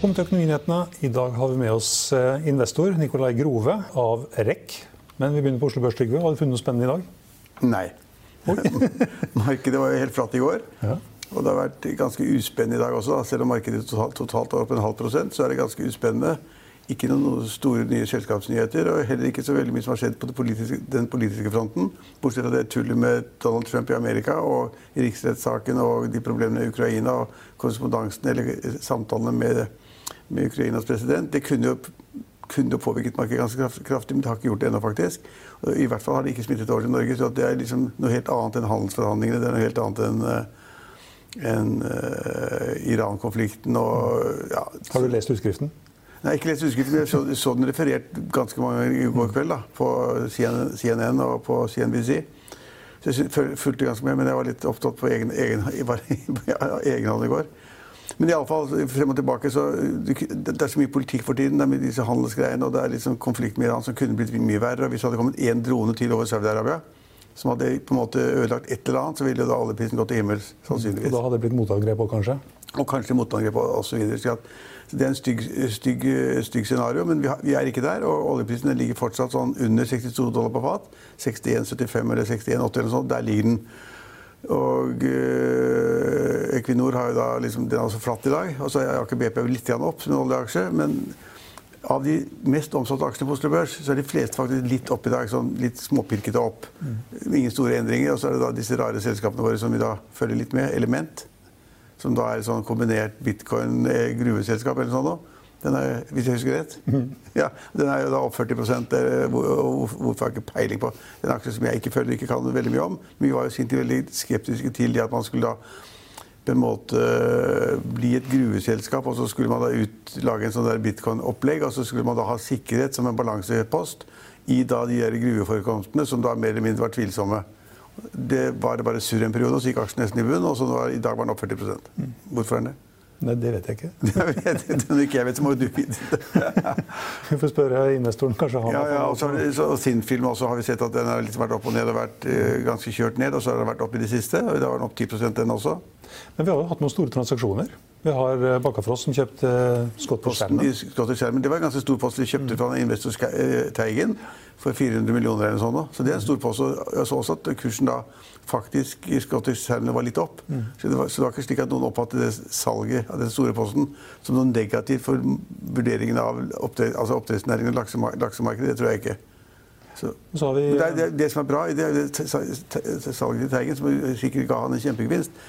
Kom til Økonominyhetene. I dag har vi med oss eh, investor Nikolai Grove av REC. Men vi begynner på Oslo Børs, Trygve. Har du funnet noe spennende i dag? Nei. markedet var jo helt flatt i går. Ja. Og det har vært ganske uspennende i dag også. Selv om markedet totalt, totalt var opp en halv prosent, så er det ganske uspennende. Ikke noen store nye selskapsnyheter, og heller ikke så veldig mye som har skjedd på politiske, den politiske fronten. Bortsett fra det tullet med Donald Trump i Amerika og riksrettssaken og de problemene i Ukraina og korrespondansen eller samtalene med med Ukrainas president. Det kunne jo, kunne påvirket markedet ganske kraftig, men det har ikke gjort det ennå, faktisk. I hvert fall har det ikke smittet over til Norge. Så det er liksom noe helt annet enn handelsforhandlingene. Det er noe helt annet enn enn uh, Iran-konflikten og ja. Har du lest utskriften? Nei, ikke lest utskriften. Jeg så, så, den referert ganske mange ganger i går kveld da, på CNN og på CNBC. Så jeg fulgte ganske med, men jeg var litt opptatt på egen, egen, egen hånd i går. Men iallfall frem og tilbake så Det er så mye politikk for tiden. Det er med disse handelsgreiene, og det er liksom konflikt med Iran som kunne blitt mye verre. og Hvis det hadde kommet én drone til over Saudi-Arabia, som hadde på en måte ødelagt et eller annet, så ville da oljeprisen gått til himmels. sannsynligvis. Og da hadde det blitt motangrep òg, kanskje? Og kanskje motangrep osv. Så, så det er en stygg, stygg, stygg scenario, men vi, har, vi, er ikke der. Og oljeprisen ligger fortsatt sånn under 62 dollar på fat. 61,75 eller 61,80 eller noe sånt. Der ligger den. Og eh, Equinor har jo da liksom, den er også flatt i dag. Og så er Aker BP litt opp som en oljeaksje. Men av de mest omsatte aksjene på Oslo Børs, så er de fleste faktisk litt opp i dag. sånn Litt småpirkete opp. Mm. Ingen store endringer. Og så er det da disse rare selskapene våre som vi da følger litt med. Element. Som da er sånn kombinert bitcoin-gruveselskap eller sånn noe. Den er, hvis jeg husker rett. Mm. Ja, den er jo da opp 40 Hvorfor har jeg ikke peiling på? En aksje som jeg ikke føler ikke kan veldig mye om. Men vi var jo sint veldig skeptiske til det at man skulle da på en måte bli et gruveselskap, og så skulle man da ut, lage en sånn der bitcoin-opplegg, og så skulle man da ha sikkerhet som en balansepost i da de der gruveforekomstene som da mer eller mindre var tvilsomme. Det var det bare surr en periode, og så gikk aksjen nesten i bunn, og så var, i dag var den opp 40 mm. Hvorfor er den det? Nei, det vet jeg ikke. Det vet jeg ikke jeg vet, så må du vite det. Vi får spørre investoren. Kanskje han ja, ja, og, så, og Sinnfilm også har vi sett at den har liksom vært opp og ned og vært uh, ganske kjørt ned. Og så har den vært opp i det siste. og Da var den opp 10 den også. Men vi har jo hatt noen store transaksjoner. Vi har eh, Bakkafrost som kjøpte Scottish Skjermen. Det var en ganske stor post de kjøpte fra investor Teigen for 400 millioner eller sånn. Så det er en stor post. Jeg så også at kursen da faktisk i Scottish Channel var litt opp. Mm. Så, det var, så, det var, ikke slik at noen oppfattet det salget av den store posten som noe negativt for vurderingen av oppdrett, altså oppdrettsnæringen og laksemarkedet. Det tror jeg ikke. Så, vi, det, det, det, som er bra i det, det salget til Teigen, som sikkert ga han en kjempegevinst,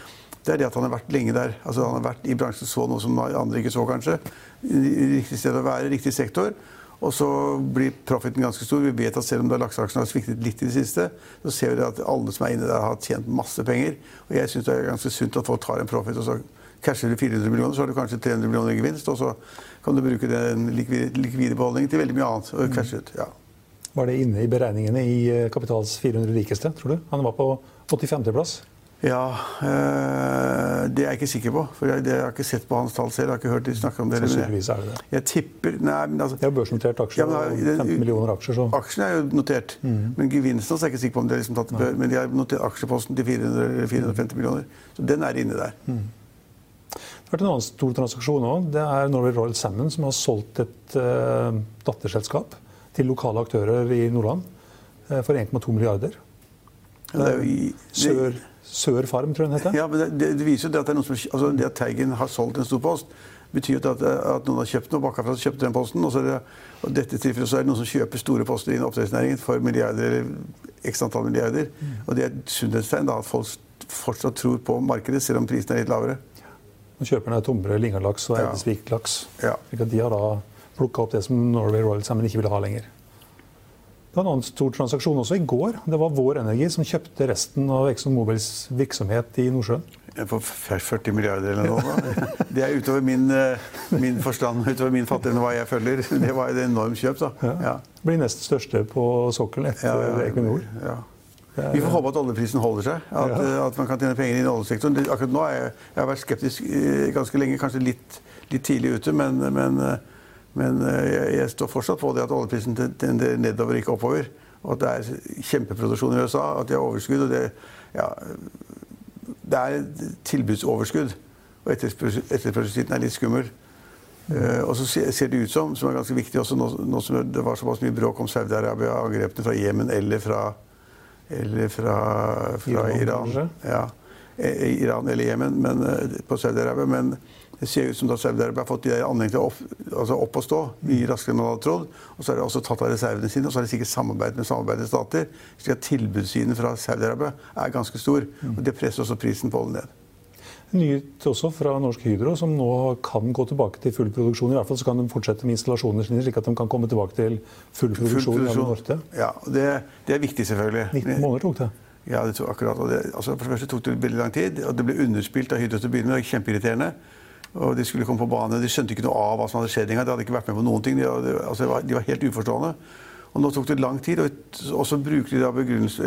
det er det at han har vært lenge der. Altså Han har vært i bransjen så noe som andre ikke så, kanskje. Riktig sted å være, riktig sektor. Og så blir profiten ganske stor. Vi vet at selv om lakseaksjen har sviktet litt i det siste, så ser vi at alle som er inne der, har tjent masse penger. Og jeg syns det er ganske sunt at folk tar en profit, og så casher du 400 millioner, så har du kanskje 300 millioner i gevinst, og så kan du bruke den likvide beholdningen til veldig mye annet. og cashe ut. Ja. Var det inne i beregningene i eh, Kapitals 400 rikeste, tror du? Han var på 85.-plass. Ja, øh, det er jeg ikke sikker på. For jeg, det, jeg har ikke sett på hans tall selv. Jeg har ikke hørt de snakke om det. Sannsynligvis er det det. Jeg tipper Nei, men altså Det er børsnotert aksjer, Ja, men, og 15 millioner aksjer, så Aksjene er jo notert, men gevinsten er jeg ikke sikker på om det er liksom tatt bør, Men de har notert aksjeposten til 400 eller 450 millioner. Så den er inne der. Det har vært en annen stor transaksjon òg. Det er Norway Royal Salmon som har solgt et uh, datterselskap til lokale aktører i Nordland uh, for 1,2 milliarder. Det er jo i, det, Sør Farm, tror jeg den heter. ja, men det, det, viser jo det at, det som, altså det at Teigen har solgt en stor post, betyr at, at noen har kjøpt noe bakafra, så kjøpte den posten. Og, så er det, og dette tilfellet så er det noen som kjøper store poster innen oppdrettsnæringen for milliarder eller x antall milliarder. Og det er et sunnhetstegn da, at folk fortsatt tror på markedet, selv om prisen er litt lavere. Og Kjøperne er Tomre, Lingalaks og Ja. Eidesvik-laks. Ja. Slik de har da plukka opp det som Norway Royal sammen ikke ville ha lenger. Det var en annen stor transaksjon også i går. Det var Vår Energi som kjøpte resten av Exxon Mobils virksomhet i Nordsjøen. For 40 milliarder eller noe. Da. Det er utover min, eh, min forstand, utover min fattigdom hva jeg følger. Det var et enormt kjøp, da. Ja. Blir nest største på sokkelen etter Ja, ja, Equinor. ja. Vi får håpe at oljeprisen holder seg. At, Ja. at man kan tjene penger i oljesektoren. Akkurat nå har jeg, jeg har vært skeptisk eh, ganske lenge, kanskje litt, litt tidlig ute, men, men, eh, men eh, jeg, står fortsatt på det at oljeprisen ten- tenderer nedover, ikke oppover. Og at det er kjempeproduksjon i USA, at de har overskudd. og det, ja, det er tilbudsoverskudd. Og etterspørs- etterspørselssiden er litt skummel. Uh, og så ser det ut som, som er ganske viktig også, nå, nå som det var såpass mye bråk om Saudi-Arabia, angrepene fra Jemen eller fra, eller fra, fra Iran, Iran. Ja. Eh, Iran eller Jemen, men på Saudi-Arabia. Det ser ut som da Saudi-Arabia har fått de anleggene opp, altså opp og stå mye raskere enn man hadde trodd. Og så har de også tatt av reservene sine, og så har de sikkert samarbeidet med samarbeidende stater. slik at tilbudssiden fra Saudi-Arabia er ganske stor. Og det presser også prisen på olje ned. Nyhet også fra Norsk Hydro, som nå kan gå tilbake til full produksjon. I hvert fall så kan de fortsette med installasjonene sine, slik at de kan komme tilbake til full produksjon. Full produksjon. Ja, det, det er viktig, selvfølgelig. 19 måneder tok det. Ja, det tok akkurat. Det, altså for det første tok det veldig lang tid, og det ble underspilt av Hydro til å begynne med. Det kjempeirriterende. Og de skulle komme på bane. De skjønte ikke noe av hva som hadde skjedd. De hadde ikke vært med på noen ting. De, altså, de var- helt uforstående. Og nå tok det lang tid, og, så bruker de da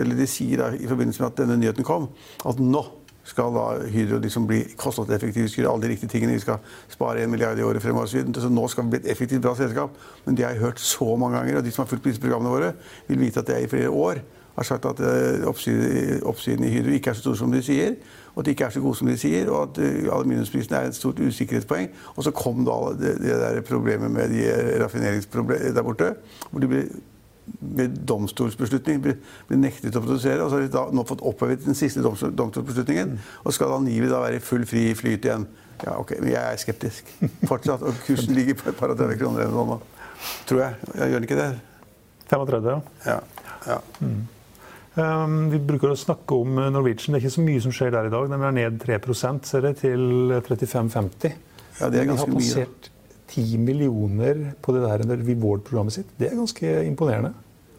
eller de sier da i forbindelse med at denne nyheten kom, at nå skal da Hydro liksom bli kostnadseffektive, skal gjøre alle de riktige tingene, vi skal spare en milliard i året fremover. Så nå skal vi bli et effektivt, bra selskap. Men det har jeg hørt så mange ganger, og de som har fulgt disse programmene våre, vil vite at det er i flere år har sagt at eh, oppsiden, oppsiden i Hydro ikke er så stor som de sier, og at de ikke er så gode som de sier, og at eh, aluminiumsprisen er et stort usikkerhetspoeng. Og så kom da det, det der problemet med de eh, raffineringsproblemene der borte, hvor de ble med domstolsbeslutning ble, ble nektet å produsere. og Så har de da nå fått opphevet den siste domstolsbeslutningen, og skal angivelig da være i full fri flyt igjen. Ja, ok, Men jeg er skeptisk fortsatt, og kursen ligger på et par og 30 kroner eller noe nå. Tror jeg. jeg gjør den ikke det? 35, ja. Ja. ja. Um, vi bruker å snakke om eh, Norwegian. Det er ikke så mye som skjer der i dag. Den er ned 3% ser dere, til 35,50. Ja, det er ganske mye. De har passert 10 millioner på det der Reward-programmet sitt. Det er ganske imponerende.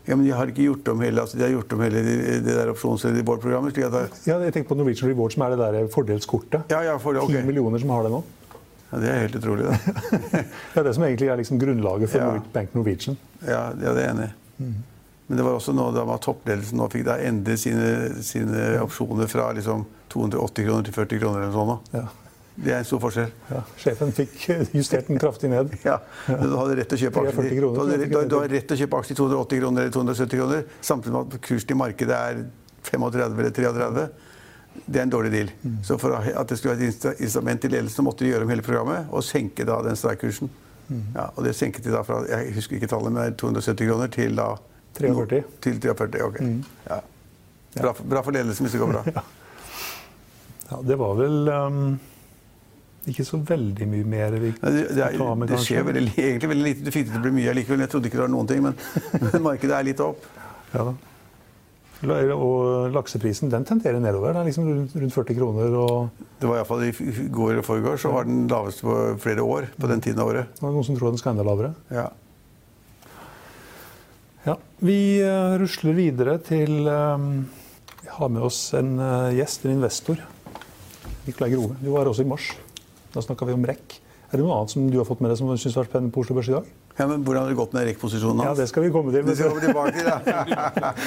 Ja, men de har ikke gjort om hele, altså de har gjort om hele det, det der opsjons- eller Reward-programmet. slik at det, Ja, jeg tenker på Norwegian Reward, som er det der fordelskortet. ja, ja, for, 10 millioner som har det nå. ja, det er helt utrolig, da. Det er det som egentlig er liksom grunnlaget for Ja. Bank Norwegian. Ja, ja det er enig i. Men det var også nå da var toppledelsen nå fikk da endre sine, sine opsjoner fra liksom 280 kroner til 40 kroner eller sånn. Ja. Det er en stor forskjell. Ja, sjefen fikk justert den kraftig ned. Ja, Du hadde rett til å kjøpe aksjer, til til 280 kroner eller 270 kroner, samtidig med at kursen i markedet er 35 eller 33. Det er en dårlig deal. Så for at det skulle være et instrument i ledelsen, måtte de gjøre om hele programmet og senke da den streikkursen. Mm. Ja, og det senket de da fra jeg husker ikke tallet, men 270 kroner til da 43. Til 43, ok. Ja. Bra, bra for ledelsen hvis det går bra. Ja, det var vel um, ikke så veldig mye mer vi Nei, Det, det, kan ta med, kanskje. det skjer veldig, egentlig veldig lite. Du fikk det til å bli mye likevel. Jeg trodde ikke det var noen ting, men, men markedet er litt opp. Ja da. Og lakseprisen den tenderer nedover. Det er liksom rundt, rundt 40 kroner. og Det var iallfall i går og forgår, så var den laveste på flere år på den tiden av året. det var noen som tror den skal enda lavere. Ja. Ja, Vi eh, rusler videre til um, Vi har med oss en eh, gjest, en investor. Nikolai Grove. Du var også i mars. Da snakka vi om REC. Er det noe annet som du har fått med deg som du syns var spennende på Oslo Børs i dag? ja, men Hvordan har det gått med rekkposisjonen Ja, hans? det skal vi komme til. Det skal vi komme tilbake til. Ja.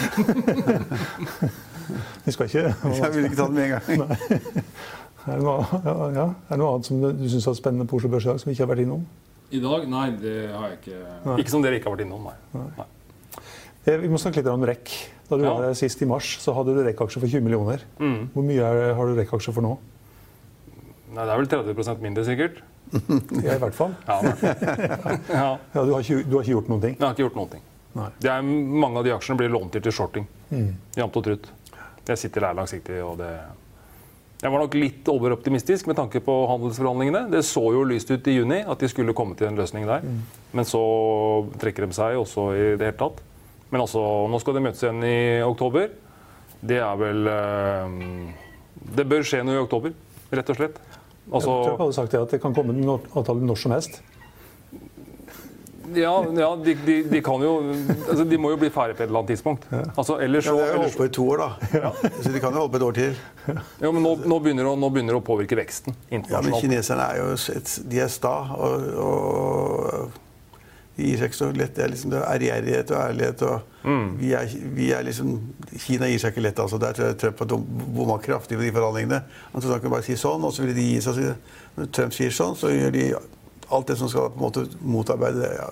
Vi skal ikke Jeg vil ikke ta det med en gang. Er det noe, ja, ja. er det noe annet som du, du syns er spennende på Oslo Børs i dag, som vi ikke har vært innom? I dag? Nei, det har jeg ikke. Nei. Ikke som dere ikke har vært innom, nei. nei. Eh, Vi må snakke litt om REC. Da du Ja. var her sist i mars, så hadde du REC-aksjer for 20 millioner. Mm. Hvor mye er, har du REC-aksjer for nå? Nei, Det er vel 30% mindre, sikkert. Ja, i hvert fall. Ja, ja. Ja, du, har ikke, du har ikke gjort noen ting? Jeg har ikke gjort noen ting. Det er, mange av de aksjene blir lånt til shorting. Jevnt og trutt. Jeg sitter der langsiktig, og det Jeg var nok litt overoptimistisk med tanke på handelsforhandlingene. Det så jo lyst ut i juni at de skulle komme til en løsning der. Men så trekker de seg også i det hele tatt. Men altså, nå skal de møtes igjen i oktober. Det er vel eh, Det bør skje noe i oktober, rett og slett. Altså, du hadde sagt det at det kan komme en avtale når som helst. ja, ja de, de, de kan jo altså, De må jo bli ferdig på et eller annet tidspunkt. Altså, ellers Ja, de har jo holdt på i to år, da. Så de kan jo holde på et år til. ja, men nå, nå, begynner det, å- nå begynner det å påvirke veksten Ja, men internasjonalt. kineserne er jo et, de er sta. Og, og gir seg ikke så lett. Det er liksom det er ærgjerrighet og ærlighet. Og Mm. vi, er, vi er liksom Kina gir seg ikke lett. altså. Der tror jeg Trump har bomma kraftig på de forhandlingene. Han trodde han kunne bare si sånn, og så ville de gi seg. så Når Trump sier sånn, så gjør de alt det som skal på en måte motarbeide det. Ja.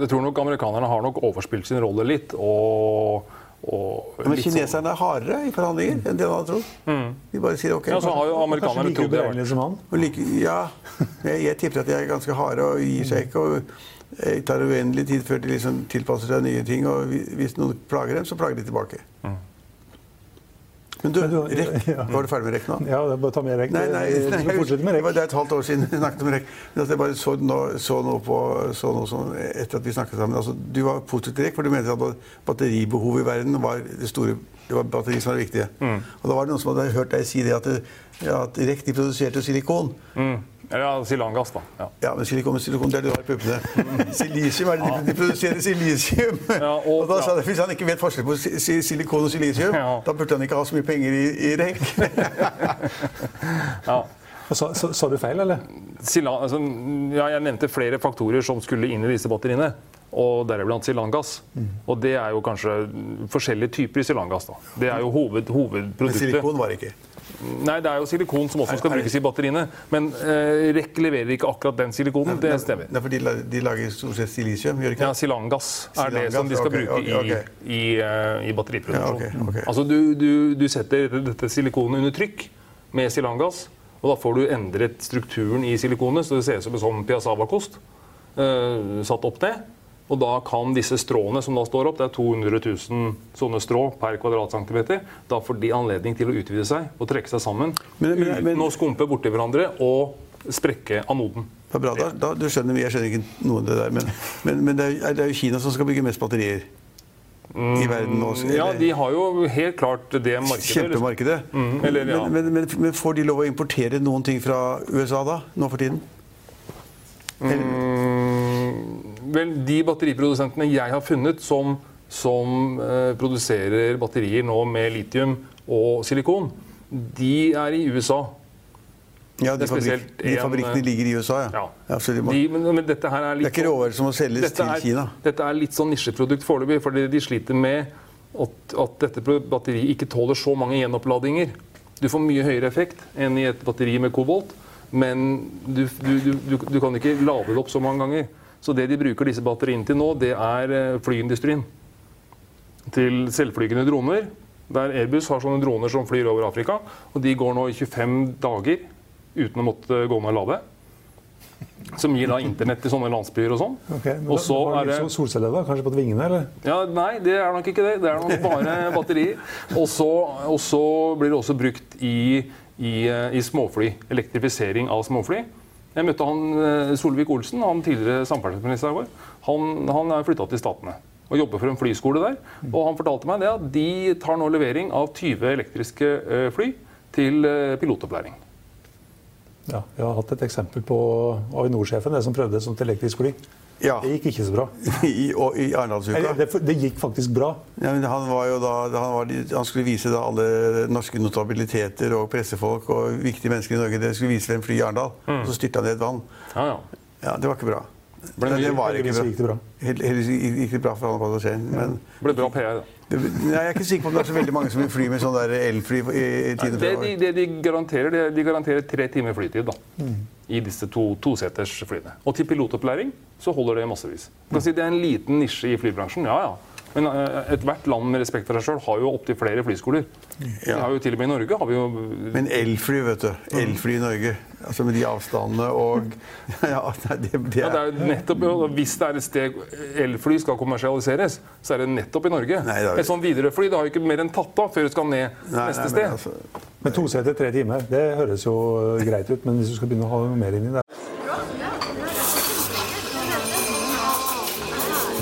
Jeg, tror nok amerikanerne har nok overspilt sin rolle litt. Og, og Men litt sånn- kineserne er hardere i forhandlinger enn det han hadde trodd. De bare sier OK. Ja, så har jo amerikanerne like trodd det som han? Like, ja, jeg, jeg tipper at de er ganske harde og gir seg ikke. og Det tar uendelig tid før de liksom tilpasser seg nye ting. og Hvis noen plager dem, så plager de tilbake. Men du, Men du- rekk. Var du ferdig med rekk nå? Ja, det er bare å ta med rekk. Nei, nei, nei, med det, var, det er et halvt år siden vi snakket om rekk. Men altså, jeg bare så, noe, så noe på så noe sånn, etter at vi snakket sammen. Altså, du var positiv til rekk, for du mente at batteribehovet i verden var det store det var batteri som var det viktige. Og da var det noen som hadde hørt deg si det at, ja, direkte REC de produserte silikon. Mm. Ja, silangass, da. Ja. Ja, men silikon, silikon det er det du har i puppene. Silisium er det de, de produserer silisium. Ja, og- og, da sa jeg, Hvis han ikke vet forskjell på si- si- silikon og silisium, Ja. da burde han ikke ha så mye penger i, i REC. Ja. Sa, sa, sa du feil, eller? Sila, altså, ja, jeg nevnte flere faktorer som skulle inn i disse batteriene. Og deriblant silangass. Og det er jo kanskje forskjellige typer silangass. da. Det er jo hoved, Men silikon var det ikke. Nei, det er jo silikon som også skal brukes i batteriene. Men eh, REC leverer ikke akkurat den silikonen. Det stemmer. Nei, for de de lager stort sett silisium, gjør ikke? Ja, Silangass er det som de skal okay, bruke okay, okay. i, i, eh, i batteriproduksjon. Ja. Altså du, du, du setter dette silikonet under trykk med silangass, og da får du endret strukturen i silikonet, så det ser ut som en sånn piazzavakost eh, satt opp ned. Og da kan disse stråene som da står opp, det er 200 000 sånne strå per kvadratcentimeter, da får de anledning til å utvide seg og trekke seg sammen Men- men- men- uten å skumpe borti hverandre og sprekke anoden. Det er bra, da, da, du skjønner, Jeg skjønner ikke noe av det der, men, men, men det, er, det er jo Kina som skal bygge mest batterier i verden også? Eller? Ja, de har jo helt klart det markedet. Kjempemarkedet. Mm, eller, ja. men, men, men, men får de lov å importere noen ting fra USA da, nå for tiden? Mm, vel, de batteriprodusentene jeg har funnet som, som eh, produserer batterier nå med litium og silikon, de er i USA. Ja, de, fabrik, de fabrikkene eh, ligger i USA, ja. Ja. de men, men dette her er det er ikke råvarer som må selges til er, Kina. Dette er litt sånn nisjeprodukt foreløpig, fordi de sliter med at, at dette batteriet ikke tåler så mange gjenoppladinger. Du får mye høyere effekt enn i et batteri med kobolt, men du, du, du, du, du kan ikke lade det opp så mange ganger. Så det de bruker disse batteriene til nå, det er eh, flyindustrien. Til selvflygende droner. Der Airbus har sånne droner som flyr over Afrika. Og de går nå i 25 dager uten å måtte gå ned og lade. Som gir da internett til sånne landsbyer og sånn. Ok, men Og så er det sol- Solceller, da? Kanskje på vingene? eller? ja, Nei, det er nok ikke det. Det er nok bare batterier. Og så, og så blir det også brukt i, i, eh, i småfly. Elektrifisering av småfly. Jeg møtte han eh, Solvik-Olsen, han tidligere samferdselsministeren vår. Han, han er flytta til Statene og jobber for en flyskole der. Og han fortalte meg det at de tar nå levering av 20 elektriske eh, fly til eh, pilotopplæring. Ja, Jeg har hatt et eksempel på Avinor-sjefen, det som prøvde sånt elektrisk fly. Ja, Det gikk ikke så bra. i, og, i Arendalsuka. Det, det gikk faktisk bra. Ja, men han, var jo da, han, var, han skulle vise da alle norske notabiliteter og pressefolk og viktige mennesker i Norge. Det skulle vise dem fly i Arendal. Og så styrta han ned et vann. Ja, ja. Ja, Det var ikke bra. Ble det, det var ikke bra. gikk det bra. Hel- Heldigvis gikk det bra for alle passasjerene. Men Det ble bra PR. da. Det, jeg er ikke sikker på om det er så veldig mange som vil fly med sånn der elfly i, tiden tide Det de, det de garanterer, det, de garanterer tre timer flytid da, i disse to toseters flyene. Og til pilotopplæring så holder det massevis. Kan si Det er en liten nisje i flybransjen, ja ja. Men eh, ethvert land med respekt for seg sjøl har jo opptil flere flyskoler. Det har jo Til og med i Norge har vi jo Men elfly, vet du. Elfly i Norge. Altså Med de avstandene og Ja, det, det, er... ja, det er jo nettopp, Hvis det er et sted elfly skal kommersialiseres, så er det nettopp i Norge. Nei, det er- Et sånn Widerøe-fly det har jo ikke mer enn tatt av før det skal ned Nei, neste nei, sted. men altså, Men to seter, tre timer, det høres jo greit ut. Men hvis du skal begynne å ha noe mer inni der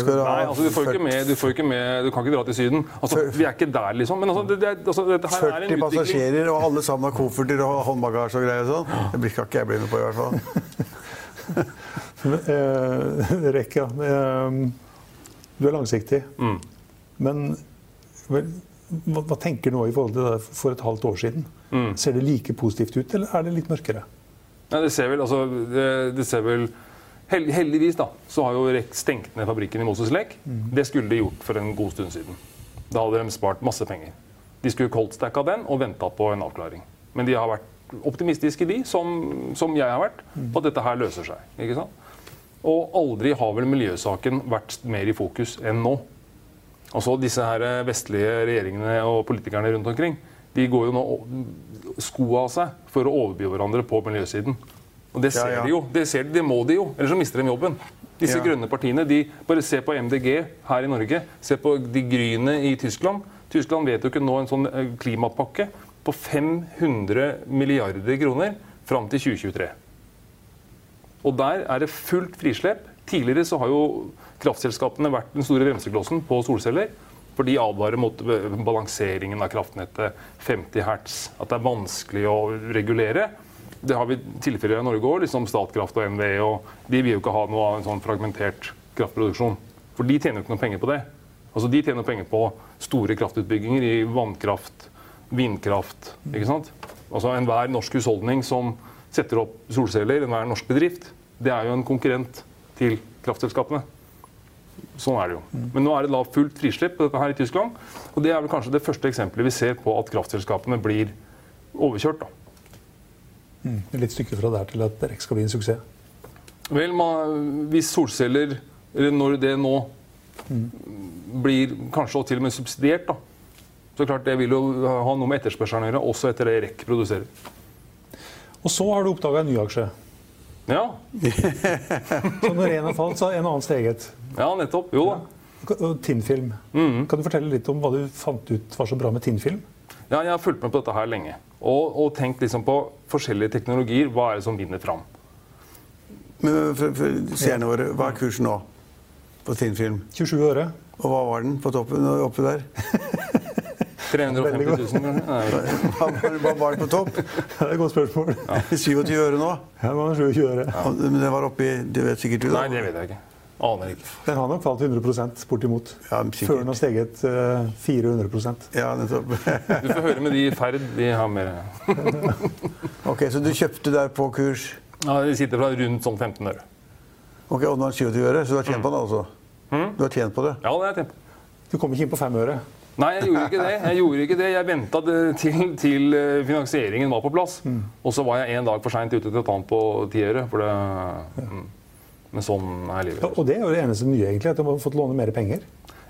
skal du ha Nei, altså du får ikke med, du får ikke med Du kan ikke dra til Syden. Altså, vi er ikke der, liksom. Men altså, det, det, altså, dette her er 40 en utvikling. passasjerer, og alle sammen har kofferter og håndbagasje og greier. og sånn. Det blir ikke jeg bli med på, i hvert fall. Eh, Rekka. Eh, Du er langsiktig. Mm. Men vel, hva, hva tenker du nå i forhold til det for et halvt år siden? Mm. Ser det like positivt ut, eller er det litt mørkere? Nei, det ser vel, altså, det, det ser vel Heldigvis da, så har jo REC stengt ned fabrikken i Moses Lek. Det skulle de gjort for en god stund siden. Da hadde de spart masse penger. De skulle coldstacka den og venta på en avklaring. Men de har vært optimistiske, de, som, som jeg har vært, på at dette her løser seg. ikke sant? Og aldri har vel miljøsaken vært mer i fokus enn nå. Altså Disse her vestlige regjeringene og politikerne rundt omkring de går jo nå skoa av seg for å overby hverandre på miljøsiden. Og det ser Ja, ja. de jo. Det, ser de, det må de jo, ellers så mister de jobben. Disse grønne partiene. de Bare se på MDG her i Norge. Se på de Grüne i Tyskland. Tyskland vedtok jo nå en sånn eh, klimapakke på 500 milliarder kroner fram til 2023. Og der er det fullt frislepp. Tidligere så har jo kraftselskapene vært den store bremseklossen på solceller. For de advarer mot eh, balanseringen av kraftnettet, 50 hertz, at det er vanskelig å regulere. Det har vi tilfeller i Norge òg, liksom Statkraft og NVE. og De vil jo ikke ha noe av en sånn fragmentert kraftproduksjon. For de tjener jo ikke noe penger på det. Altså De tjener penger på store kraftutbygginger i vannkraft, vindkraft. ikke sant? Altså Enhver norsk husholdning som setter opp solceller, enhver norsk bedrift, det er jo en konkurrent til kraftselskapene. Sånn er det jo. Men nå er det da fullt frislipp på dette her i Tyskland. Og det er vel kanskje det første eksempelet vi ser på at kraftselskapene blir overkjørt. da. Et litt stykke fra der til at Rekk skal bli en suksess. Vel, man, hvis solceller, eller når det nå blir kanskje til og med subsidiert, da, så klart det vil jo ha noe med etterspørselen å gjøre, også etter det REC produserer. Og så har du oppdaga en ny aksje. Ja, Så når en har falt, så har en annen steget. ja nettopp. Jo da. Og Tinnfilm. Mm. Kan du fortelle litt om hva du fant ut var så bra med tinnfilm? Ja, jeg har fulgt med på dette her lenge. Og, og tenkt liksom på forskjellige teknologier. Hva er det som vinner fram? Men for, for seerne våre, hva er kursen nå på Tinnfilm? 27 øre. Og hva var den på toppen og oppe der? 350 000. Nei, jeg vet ikke. Hva var, den på topp? Det er et godt spørsmål. 27 øre nå? Ja, det var 27 øre. Ja. Men det var oppi Du vet sikkert du, da. Nei, det vet jeg ikke. Aner ikke. Den har nok falt 100 bortimot. Ja. Før den har steget uh, 400% Ja, nettopp. Du får høre med de i ferd. De har mer ok, Så du kjøpte der på kurs? ja, De sitter fra rundt sånn 15 øre. Ok, Og nå er 27 øre, så du har tjent på det altså? Du har tjent på det? Ja, det har jeg tjent på. Du kom ikke inn på fem øre. Nei, jeg gjorde ikke det. Jeg gjorde ikke det. Jeg venta til, til eh, finansieringen var på plass. Og så var jeg en dag for seint ute til å ta den på ti øre. For det, mm. Men sånn er Ja, og det er jo det eneste nye, egentlig, at du har fått låne mer penger.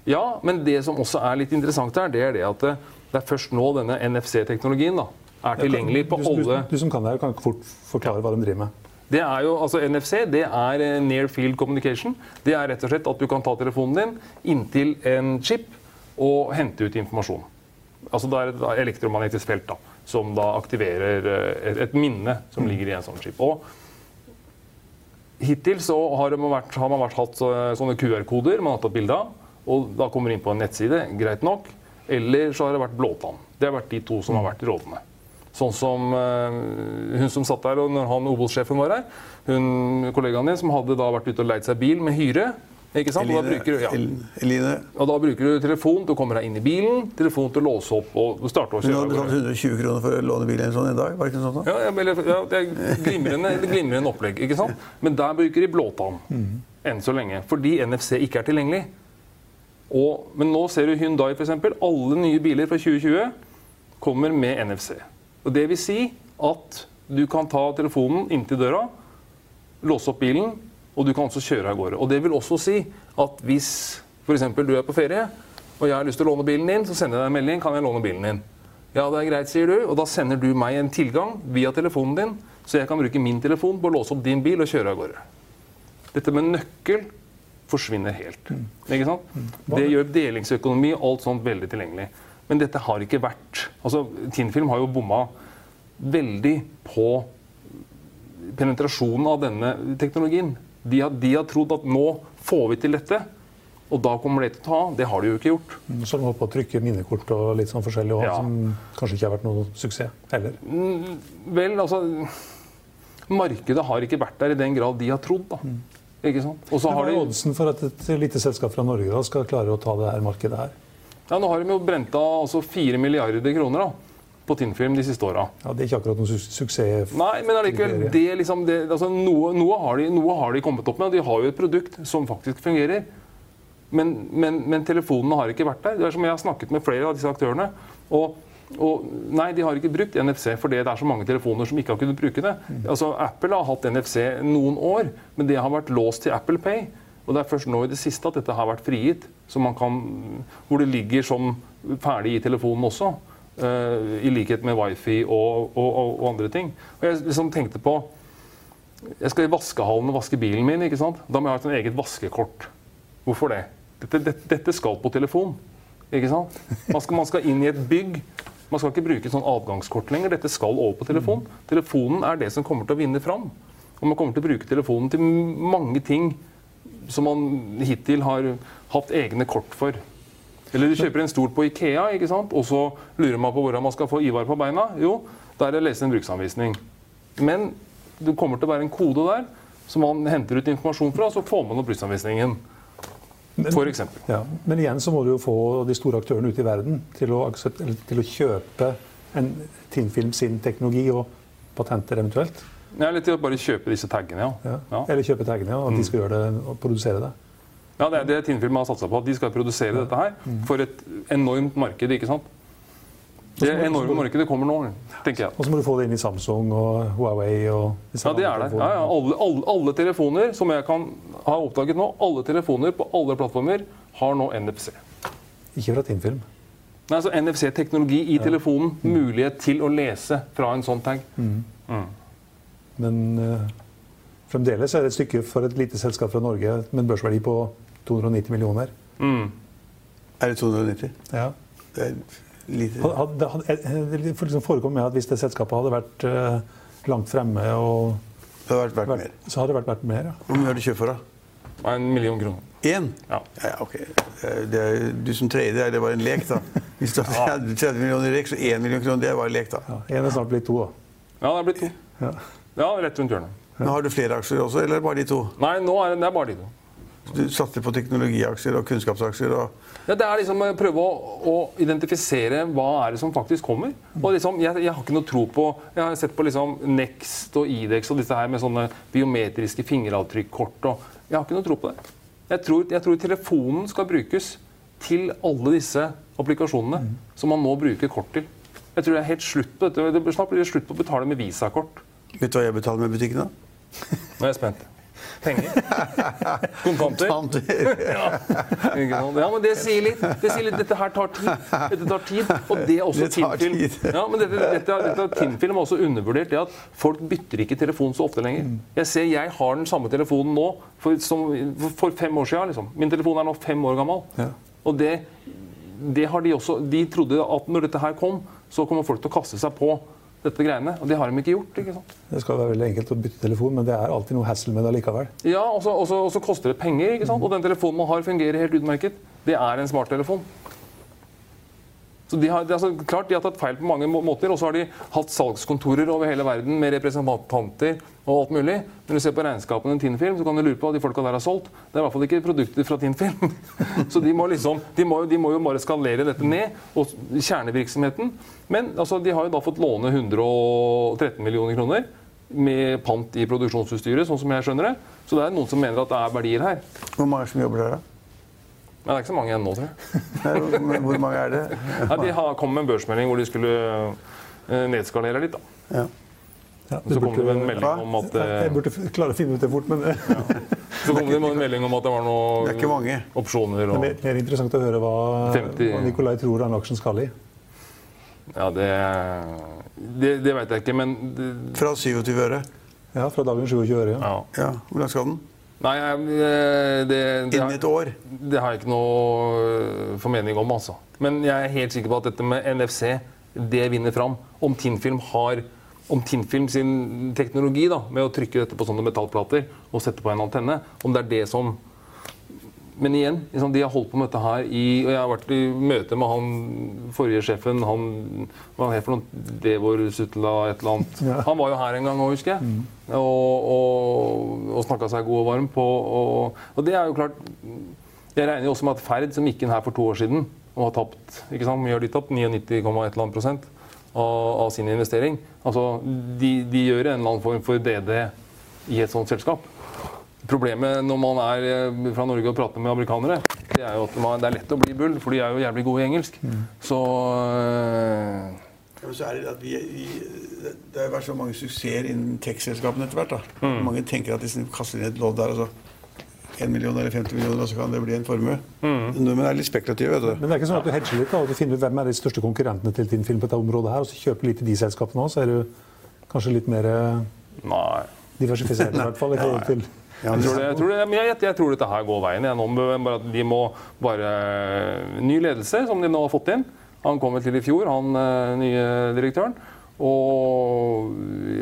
Ja, men det som også er litt interessant her, det er det at det, det er først nå denne NFC-teknologien da, er tilgjengelig på du, du, alle du som kan det kan fort forklare hva de driver med. Det er jo, altså NFC det er eh, near field communication. Det er rett og slett at du kan ta telefonen din inntil en chip og hente ut informasjon. Altså Det er et elektromagnetisk felt da, som da aktiverer eh, et, et minne som ligger i en sånn chip. Og Hittil så har, man, vært, har man vært hatt eh, sånne QR-koder man har tatt bilde av. og Da kommer inn på en nettside, greit nok. Eller så har det vært blåtann. Det har vært de to som har vært rådende. Sånn som eh, hun som satt der og når han Obos-sjefen var her, hun kollegaen din som hadde da vært ute og leid seg bil med hyre. Ikke sant? Og da, bruker, ja. Eline, og da bruker du telefon til å komme deg inn i bilen, telefon til å låse opp og starte å kjøre. Du hadde av betalt 120 kroner for å låne bilen en sånn en dag? Var det ikke sånn? da? Ja, eller- ja, det er glimrende, det er glimrende opplegg. ikke sant? Men der bruker de blåtann enn så lenge, fordi NFC ikke er tilgjengelig. Og, men nå ser du Hyundai f.eks. Alle nye biler fra 2020 kommer med NFC. Og Det vil si at du kan ta telefonen inntil døra, låse opp bilen, og du kan også kjøre av gårde. Og Det vil også si at hvis f.eks. du er på ferie, og jeg har lyst til å låne bilen din, så sender jeg deg en melding. Kan jeg låne bilen din? Ja, det er greit, sier du. Og da sender du meg en tilgang via telefonen din, så jeg kan bruke min telefon på å låse opp din bil og kjøre av gårde. Dette med nøkkel forsvinner helt. Ikke sant? Det gjør delingsøkonomi og alt sånt veldig tilgjengelig. Men dette har ikke vært altså Tinfilm har jo bomma veldig på penetrasjonen av denne teknologien. De har, de har trodd at nå får vi til dette, og da kommer det til å ta av. Det har de jo ikke gjort. Så har de holdt på å trykke minnekort og litt sånn forskjellig også, Ja. som kanskje ikke har vært noe suksess heller. Vel, altså Markedet har ikke vært der i den grad de har trodd. da. Ikke sant? Og så har de oddsen for at et lite selskap fra Norge da skal klare å ta det her markedet her? Ja, Nå har de jo brent av altså 4 milliarder kroner da, på Tinnfilm de siste åra. Ja, det er ikke akkurat noen su suksess. Nei, men allikevel, det, liksom, det, altså, noe, noe, har de, noe har de kommet opp med. og De har jo et produkt som faktisk fungerer. Men, men, men telefonene har ikke vært der. Det er som Jeg har snakket med flere av disse aktørene. Og, og nei, de har ikke brukt NFC fordi det er så mange telefoner som ikke har kunnet bruke det. Altså, Apple har hatt NFC noen år, men det har vært låst til Apple Pay. Og det er først nå i det siste at dette har vært frigitt, så man kan, hvor det ligger som ferdig i telefonen også. Eh, I likhet med wifi og, og, og, og andre ting. Og jeg liksom tenkte på Jeg skal i vaskehallen og vaske bilen min. ikke sant? Da må jeg ha et eget vaskekort. Hvorfor det? Dette, dette, dette skal på telefon. Ikke sant? Man skal, man skal inn i et bygg. Man skal ikke bruke sånn adgangskort lenger. Dette skal over på telefon. Telefonen er det som kommer til å vinne fram. Og man kommer til å bruke telefonen til mange ting som man hittil har hatt egne kort for. Eller du kjøper en stol på Ikea, ikke sant? og så lurer man på hvordan man skal få Ivar på beina. Jo, da er det å lese en bruksanvisning. Men det kommer til å være en kode der som man henter ut informasjon fra, og så får man opp bruksanvisningen. For eksempel. Ja, men igjen så må du jo få de store aktørene ute i verden til å, til å kjøpe en Tinnfilm sin teknologi og patenter eventuelt. Ja, eller til å bare kjøpe disse taggene, ja. Ja. Ja. Eller kjøpe taggene, ja, at de skal gjøre det og produsere det. Ja, det er det Tinnfilm har satsa på. At de skal produsere dette her for et enormt marked. ikke sant? Det enorme markedet kommer nå, tenker jeg. Og så må du få det inn i Samsung og Huawei og Ja, det er der. det. Ja, ja, alle, alle, alle telefoner som jeg kan ha oppdaget nå, alle telefoner på alle plattformer har nå NFC. Ikke fra Tinnfilm. Nei, altså NFC-teknologi i telefonen. Mulighet til å lese fra en sånn tag. Men uh, fremdeles er det et stykke for et lite selskap fra Norge med en børsverdi på 290 millioner. Mm. Er det 290? Ja. Det er lite. Hadde, hadde, hadde, det liksom forekom med at hvis det selskapet hadde vært uh, langt fremme, og, Det hadde vært verdt mer. vært, så hadde det vært verdt mer. Ja. Hvor mye har du kjøpt for, da? En million kroner. Én? Ja. Ja, ja, ok. Det er, du som trader, er det bare en lek, da? Hvis du hadde 30 millioner i rek, så 1 million kroner, det bare en lek, da. Ja, en er snart blitt to. Da. Ja, det er blitt to. Ja. Ja, rett rundt hjørnet. Men har du flere aksjer også, eller bare de to? Nei, nå er det, det er bare de to. Du satser på teknologiaksjer og kunnskapsaksjer og Ja, det er liksom å prøve å, å identifisere hva er det som faktisk kommer. Og liksom, jeg, jeg har ikke noe tro på Jeg har sett på liksom Next og Idex og disse her med sånne biometriske fingeravtrykkort. og Jeg har ikke noe tro på det. Jeg tror, jeg tror telefonen skal brukes til alle disse applikasjonene som man nå bruker kort til. Jeg tror det er helt slutt på dette. Det Snart blir det slutt på å betale med visakort. Vet du hva jeg betaler med butikken, da? Nå er jeg spent. Penger? Kontanter? Ja. Ja, men det sier litt. Det sier litt. Dette her tar tid. Dette tar tid. Og det er også tid. Ja, men dette, dette, dette Tinfilm har også undervurdert. Det at folk bytter ikke telefon så ofte lenger. Jeg ser jeg har den samme telefonen nå for, som for fem år siden. Liksom. Min telefon er nå fem år gammel. Og det, det har de også De trodde at når dette her kom, så kommer folk til å kaste seg på dette greiene. Og det har de ikke gjort. ikke sant? Det skal være veldig enkelt å bytte telefon, men det er alltid noe hassle med det likevel. Ja, og så, koster det penger, ikke sant? og den telefonen man har fungerer helt utmerket. Det er en smarttelefon. Så de har, altså klart de har tatt feil på mange måter, og så har de hatt salgskontorer over hele verden med representanter og alt mulig. Når du ser på regnskapene til Tinfilm, så kan du lure på hva de folka der har solgt. Det er i hvert fall ikke produkter fra Tinfilm. Så de må, liksom, de, må, de må jo bare skalere dette ned, og kjernevirksomheten. Men altså, de har jo da fått låne 113 millioner kroner med pant i produksjonsutstyret, sånn som jeg skjønner det. Så det er noen som mener at det er verdier her. Hvor mange som jobber der, da? Men det er ikke så mange igjen nå, tror jeg. Nei, hvor- mange er det? Nei, de har kom med en børsmelding hvor de skulle eh, nedskalere litt. da. Ja. Ja, så kom det med en melding om at, Jeg eh, burde klare å finne ut det fort, men ja. så kom det med en melding om at det var Det noen mange. opsjoner. er det er mer interessant å høre hva, 50. hva Nikolai tror han aksjen skal i. ja, det det, det veit jeg ikke, men det, Fra 27 øre. Ja, fra dagens 27 øre. Ja. ja. Ja, Hvor langt skal den? Nei, jeg, eh, det, det, har, år. det har jeg ikke noe eh, formening om, altså. Men jeg er helt sikker på at dette med NFC, det vinner fram. Om Tinfilm har om Tinnfilm sin teknologi da, med å trykke dette på sånne metallplater og sette på en antenne, om det er det som Men igjen, liksom, de har holdt på med dette her i og Jeg har vært i møte med han forrige sjefen, han hva het for noe? Devor Sutla et eller annet. Ja. Han var jo her en gang òg, husker jeg. Og, og, og snakka seg god og varm på og, og det er jo klart Jeg regner jo også med at Ferd, som gikk inn her for to år siden og har tapt ikke sant, mye har de tapt, 99,1 prosent av, av sin investering altså, de, de gjør en eller annen form for DD i et sånt selskap. Problemet når man er eh, fra Norge og prater med amerikanere, det er jo at man, det er lett å bli bull, for de er jo jævlig gode i engelsk. Så øh, Ja, så er det, at vi, vi, det har vært så mange suksesser innen tech-selskapene etter hvert. da. Mm. Mange tenker at de kaster inn et lodd der, og så 1 million eller 50 millioner, og så kan det bli en formue. Mm. Nordmenn er litt spekulative, vet du. Men det er ikke sånn at du hedger litt da, og du finner ut hvem er de største konkurrentene til din film på dette området her, og så kjøper litt i de selskapene også, så er du kanskje litt mer eh, nei. diversifisert i hvert fall i forhold til Jeg tror, det, jeg, tror det, men jeg, jeg tror dette her går veien. Jeg, nå, bare at de må bare Ny ledelse, som de nå har fått inn. Han kom vel til i fjor, han eh, nye direktøren. Og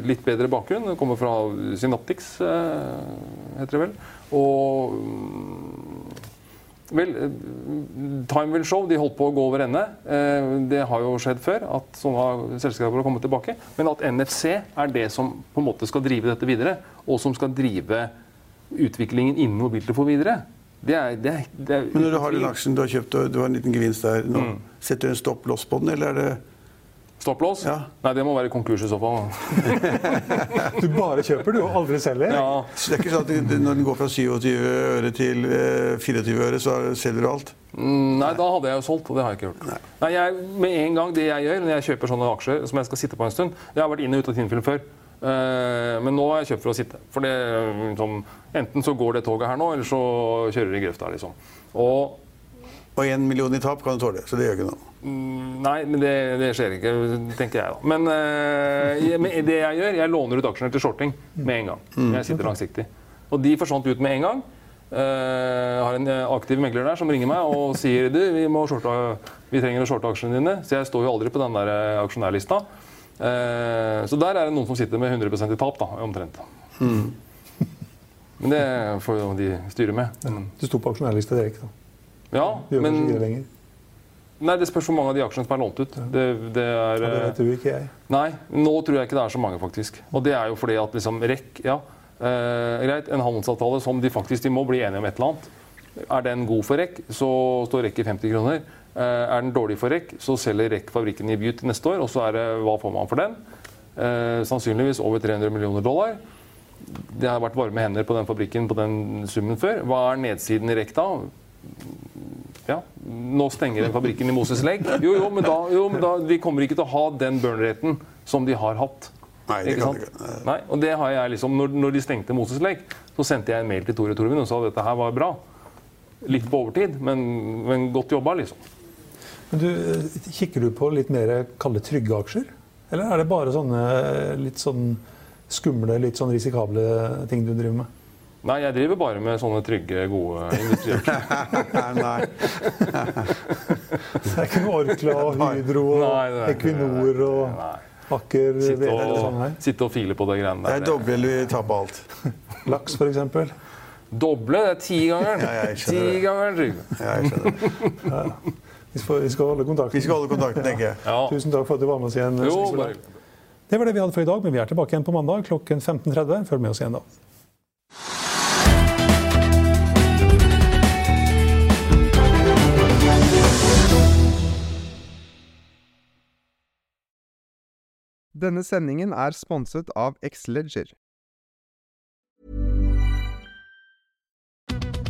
litt bedre bakgrunn. Kommer fra Synaptics, eh, heter det vel. Og mm, Vel, eh, time will show. De holdt på å gå over ende. Eh, Det har jo skjedd før at sånne selskaper har kommet tilbake. Men at NFC er det som på en måte skal drive dette videre, og som skal drive utviklingen innen mobiltelefon videre, det er, det er, det er Men når du har den aksjen du har kjøpt, og du har en liten gevinst der nå, Mm. setter du en stopp-loss på den, eller er det Stopplås? Ja. Nei, det må være konkurs i så fall. Du bare kjøper, du, og aldri selger? Ja. Så det er ikke sånn at når den går fra 27 øre til eh, 24 øre, så selger du alt? Mm, Nei, da hadde jeg jo solgt, og det har jeg ikke gjort. Nei. jeg, med en gang Det jeg gjør når jeg kjøper sånne aksjer som jeg skal sitte på en stund Jeg har vært inn og ut av Tinfilm før, eh, men nå har jeg kjøpt for å sitte. For det, liksom, Enten så går det toget her nå, eller så kjører det i grøfta. liksom. Og Og én million i tap kan du tåle, så det gjør ikke noe. Mm, Nei, men det, det skjer ikke, tenker jeg da. Men, uh, men det jeg gjør, jeg låner ut aksjene til shorting med en gang. Jeg sitter langsiktig. Og de forsvant ut med en gang. Eh, Jeg har en eh, aktiv megler der som ringer meg og sier du, vi, må shorte, vi trenger å shorte aksjene dine. Så jeg står jo aldri på den der eh, aksjonærlista. Eh, Så der er det noen som sitter med 100% i tap, da, omtrent. Men det får jo de styre med. Ja. Du sto på aksjonærlista direkte. da. Ja, Du gjør men ikke det lenger. Nei, det spørs hvor mange av de aksjene som er lånt ut. Det, det er, Ja, det eh, vet du ikke jeg. Nei, nå tror jeg ikke det er så mange, faktisk. Og det er jo fordi at liksom REC ja, Eh, greit, En handelsavtale som de faktisk de må bli enige om et eller annet. Er den god for REC, så står REC i 50 kroner. Eh, er den dårlig for REC, så selger REC fabrikken i Butte neste år, og så er det hva får man for den? Eh, sannsynligvis over 300 millioner dollar. Det har vært varme hender på den fabrikken på den summen før. Hva er nedsiden i REC da? Ja, nå stenger den fabrikken i Moses Legg. Jo, jo, men da, jo, men da de kommer ikke til å ha den burn-raten som de har hatt. Nei, det Ikke kan sant? ikke. Nei, og det har jeg liksom, når, når de stengte Moses Lake, så sendte jeg en mail til Tore Torvin og sa at dette her var bra. Litt på overtid, men, men godt jobba, liksom. Men du, eh, Kikker du på litt mer kalde trygge aksjer? Eller er det bare sånne eh, litt sånn skumle, litt sånn risikable ting du driver med? Nei, jeg driver bare med sånne trygge, gode industriaksjer. Nei. Det er ikke noe Orkla og Hydro og Nei, er Equinor og Nei. Aker Sitte sånn og, her. sitte og file på det greiene Det er der. doble eller tape alt. Laks, f.eks. Doble, det er tigangeren. Ja, jeg skjønner det. Tigangeren. Ja, jeg skjønner. Vi, skal- vi skal holde kontakten. Vi skal holde kontakten, tenker jeg. Ja. Tusen takk for at du var med oss igjen. Jo, bare Det var det vi hadde for i dag, men vi er tilbake igjen på mandag klokken 15.30. Følg med oss igjen da. Denne sendingen er sponset av Xleger.